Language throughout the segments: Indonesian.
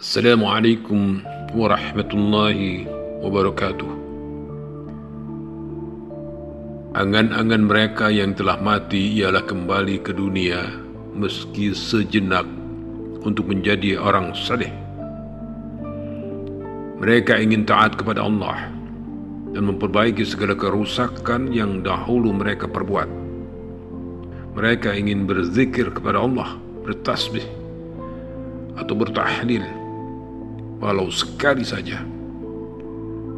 Assalamualaikum warahmatullahi wabarakatuh. Angan-angan mereka yang telah mati ialah kembali ke dunia meski sejenak untuk menjadi orang saleh. Mereka ingin taat kepada Allah dan memperbaiki segala kerusakan yang dahulu mereka perbuat. Mereka ingin berzikir kepada Allah, bertasbih atau bertahlil walau sekali saja.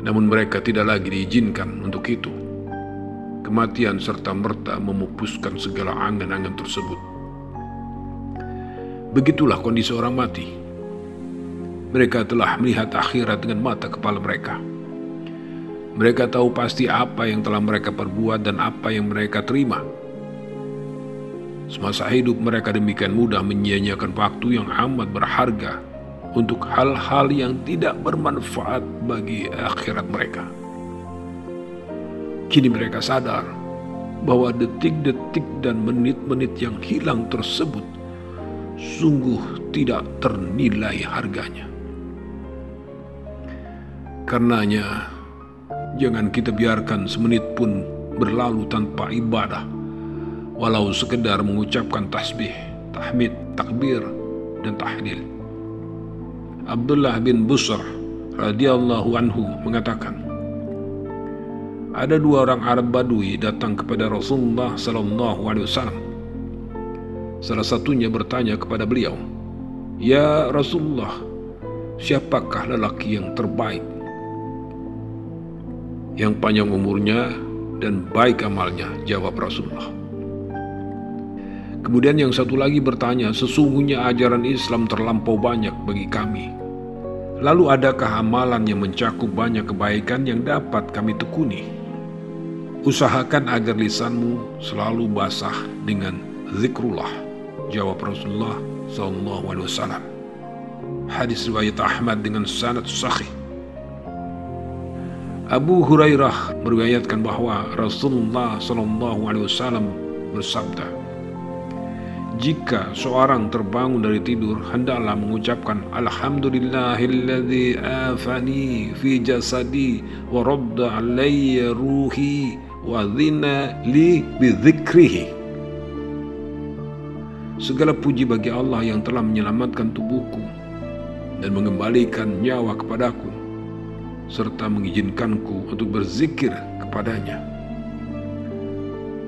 Namun mereka tidak lagi diizinkan untuk itu. Kematian serta merta memupuskan segala angan-angan tersebut. Begitulah kondisi orang mati. Mereka telah melihat akhirat dengan mata kepala mereka. Mereka tahu pasti apa yang telah mereka perbuat dan apa yang mereka terima. Semasa hidup mereka demikian mudah menyia-nyiakan waktu yang amat berharga untuk hal-hal yang tidak bermanfaat bagi akhirat mereka. Kini mereka sadar bahwa detik-detik dan menit-menit yang hilang tersebut sungguh tidak ternilai harganya. Karenanya, jangan kita biarkan semenit pun berlalu tanpa ibadah, walau sekedar mengucapkan tasbih, tahmid, takbir, dan tahlil. Abdullah bin Busr radhiyallahu anhu mengatakan, ada dua orang Arab Badui datang kepada Rasulullah sallallahu alaihi wasallam. Salah satunya bertanya kepada beliau, "Ya Rasulullah, siapakah lelaki yang terbaik? Yang panjang umurnya dan baik amalnya?" Jawab Rasulullah. Kemudian yang satu lagi bertanya, sesungguhnya ajaran Islam terlampau banyak bagi kami. Lalu adakah amalan yang mencakup banyak kebaikan yang dapat kami tekuni? Usahakan agar lisanmu selalu basah dengan zikrullah. Jawab Rasulullah Wasallam. Hadis riwayat Ahmad dengan sanad sahih. Abu Hurairah meriwayatkan bahwa Rasulullah Wasallam bersabda, jika seorang terbangun dari tidur hendaklah mengucapkan alhamdulillahilladzi afani fi jasadi wa radda alayya ruhi wa dhina li bidzikrihi Segala puji bagi Allah yang telah menyelamatkan tubuhku dan mengembalikan nyawa kepadaku serta mengizinkanku untuk berzikir kepadanya.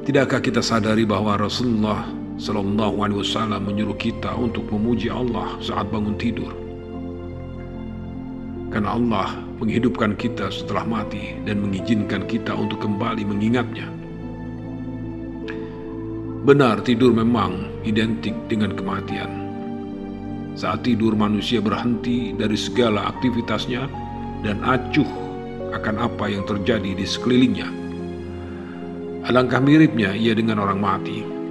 Tidakkah kita sadari bahwa Rasulullah Sallallahu Alaihi Wasallam menyuruh kita untuk memuji Allah saat bangun tidur. Karena Allah menghidupkan kita setelah mati dan mengizinkan kita untuk kembali mengingatnya. Benar tidur memang identik dengan kematian. Saat tidur manusia berhenti dari segala aktivitasnya dan acuh akan apa yang terjadi di sekelilingnya. Alangkah miripnya ia dengan orang mati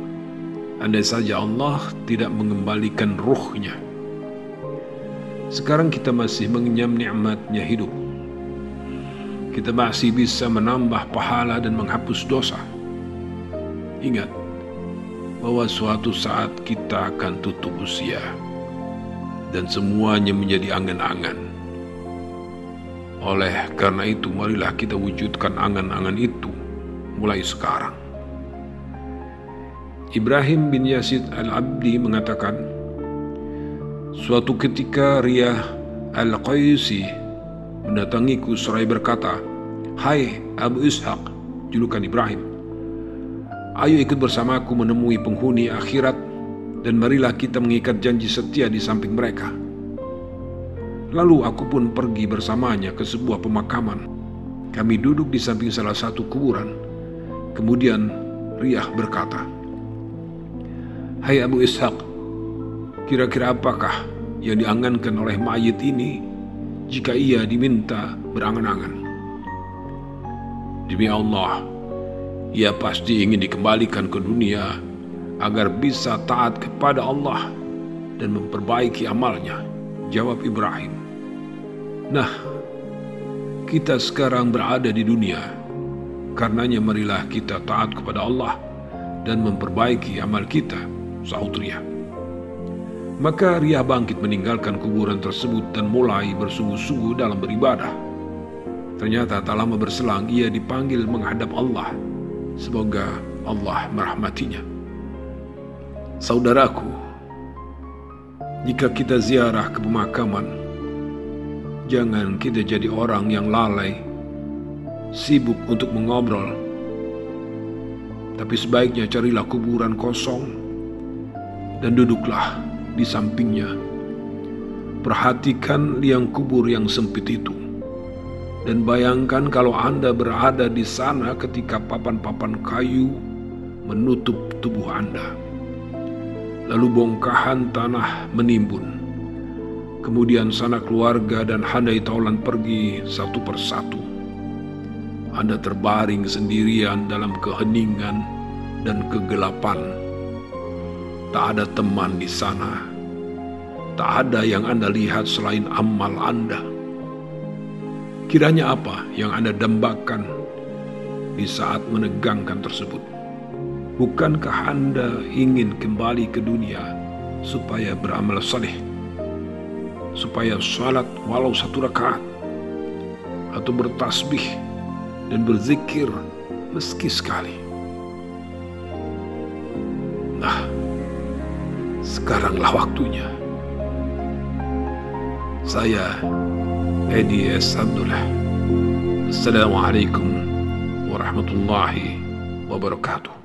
andai saja Allah tidak mengembalikan ruhnya. Sekarang kita masih mengenyam nikmatnya hidup. Kita masih bisa menambah pahala dan menghapus dosa. Ingat bahwa suatu saat kita akan tutup usia dan semuanya menjadi angan-angan. Oleh karena itu, marilah kita wujudkan angan-angan itu mulai sekarang. Ibrahim bin Yazid al-Abdi mengatakan, Suatu ketika Riyah al-Qaisi mendatangiku seraya berkata, Hai Abu Ishaq, julukan Ibrahim, ayo ikut bersamaku menemui penghuni akhirat dan marilah kita mengikat janji setia di samping mereka. Lalu aku pun pergi bersamanya ke sebuah pemakaman. Kami duduk di samping salah satu kuburan. Kemudian Riyah berkata, Hai Abu Ishaq, kira-kira apakah yang diangankan oleh mayit ini jika ia diminta berangan-angan? Demi Allah, ia pasti ingin dikembalikan ke dunia agar bisa taat kepada Allah dan memperbaiki amalnya. Jawab Ibrahim. Nah, kita sekarang berada di dunia. Karenanya marilah kita taat kepada Allah dan memperbaiki amal kita sahut Ria. Maka Ria bangkit meninggalkan kuburan tersebut dan mulai bersungguh-sungguh dalam beribadah. Ternyata tak lama berselang ia dipanggil menghadap Allah. Semoga Allah merahmatinya. Saudaraku, jika kita ziarah ke pemakaman, jangan kita jadi orang yang lalai, sibuk untuk mengobrol, tapi sebaiknya carilah kuburan kosong dan duduklah di sampingnya. Perhatikan liang kubur yang sempit itu. Dan bayangkan kalau Anda berada di sana ketika papan-papan kayu menutup tubuh Anda. Lalu bongkahan tanah menimbun. Kemudian sanak keluarga dan handai taulan pergi satu persatu. Anda terbaring sendirian dalam keheningan dan kegelapan. Tak ada teman di sana. Tak ada yang Anda lihat selain amal Anda. Kiranya apa yang Anda dambakan di saat menegangkan tersebut? Bukankah Anda ingin kembali ke dunia supaya beramal saleh, supaya salat walau satu rakaat, atau bertasbih dan berzikir meski sekali? Sekaranglah waktunya. Saya Edi S. Abdullah. Assalamualaikum warahmatullahi wabarakatuh.